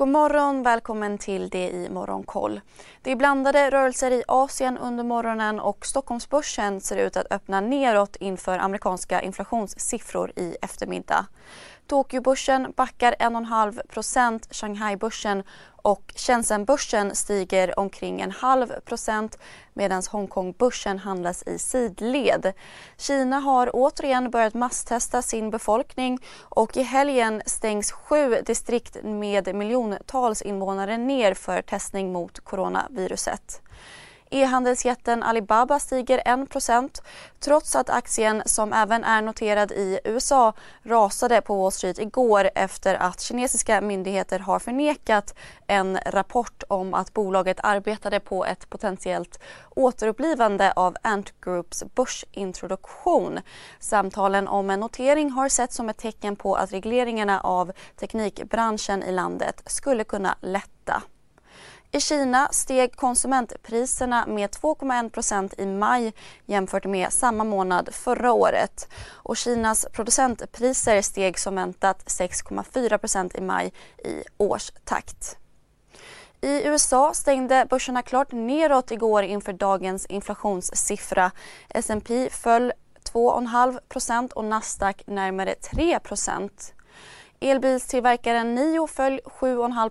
God morgon, välkommen till det i Morgonkoll. Det är blandade rörelser i Asien under morgonen och Stockholmsbörsen ser ut att öppna neråt inför amerikanska inflationssiffror i eftermiddag. Tokyobörsen backar 1,5% Shanghai-börsen och Shenzhen-börsen stiger omkring en halv procent medan Hongkong-börsen handlas i sidled. Kina har återigen börjat masstesta sin befolkning och i helgen stängs sju distrikt med miljontals invånare ner för testning mot coronaviruset. E-handelsjätten Alibaba stiger 1% trots att aktien, som även är noterad i USA, rasade på Wall Street igår efter att kinesiska myndigheter har förnekat en rapport om att bolaget arbetade på ett potentiellt återupplivande av Ant Groups börsintroduktion. Samtalen om en notering har setts som ett tecken på att regleringarna av teknikbranschen i landet skulle kunna lätta. I Kina steg konsumentpriserna med 2,1% i maj jämfört med samma månad förra året. Och Kinas producentpriser steg som väntat 6,4% i maj i årstakt. I USA stängde börserna klart neråt igår inför dagens inflationssiffra. S&P föll 2,5% och Nasdaq närmare 3% Elbilstillverkaren Nio föll 7,5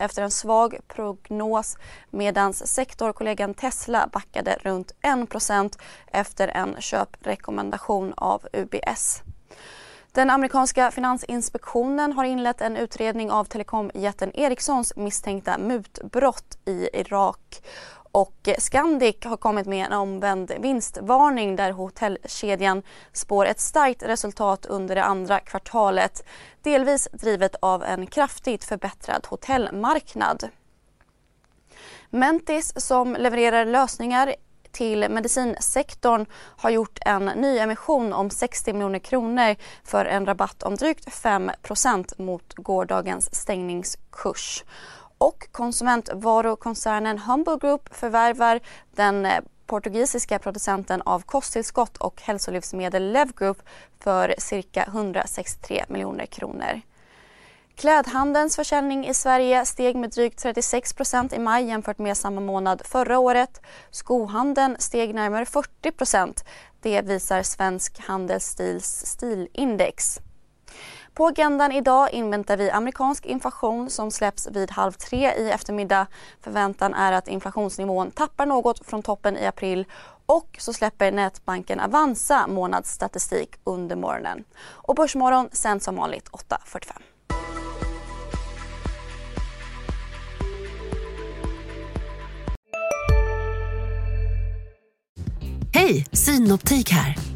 efter en svag prognos medan sektorkollegan Tesla backade runt 1% efter en köprekommendation av UBS. Den amerikanska finansinspektionen har inlett en utredning av telekomjätten Ericssons misstänkta mutbrott i Irak och Scandic har kommit med en omvänd vinstvarning där hotellkedjan spår ett starkt resultat under det andra kvartalet. Delvis drivet av en kraftigt förbättrad hotellmarknad. Mentis som levererar lösningar till medicinsektorn har gjort en ny emission om 60 miljoner kronor för en rabatt om drygt 5% mot gårdagens stängningskurs och konsumentvarukoncernen Humble Group förvärvar den eh, portugisiska producenten av kosttillskott och hälsolivsmedel Lev Group för cirka 163 miljoner kronor. Klädhandelns försäljning i Sverige steg med drygt 36% i maj jämfört med samma månad förra året. Skohandeln steg närmare 40% Det visar Svensk Handelsstils stilindex. På agendan idag inväntar vi amerikansk inflation som släpps vid halv tre i eftermiddag. Förväntan är att inflationsnivån tappar något från toppen i april och så släpper nätbanken Avanza månadsstatistik under morgonen. Och Börsmorgon sänds som vanligt 8.45. Hej, Synoptik här.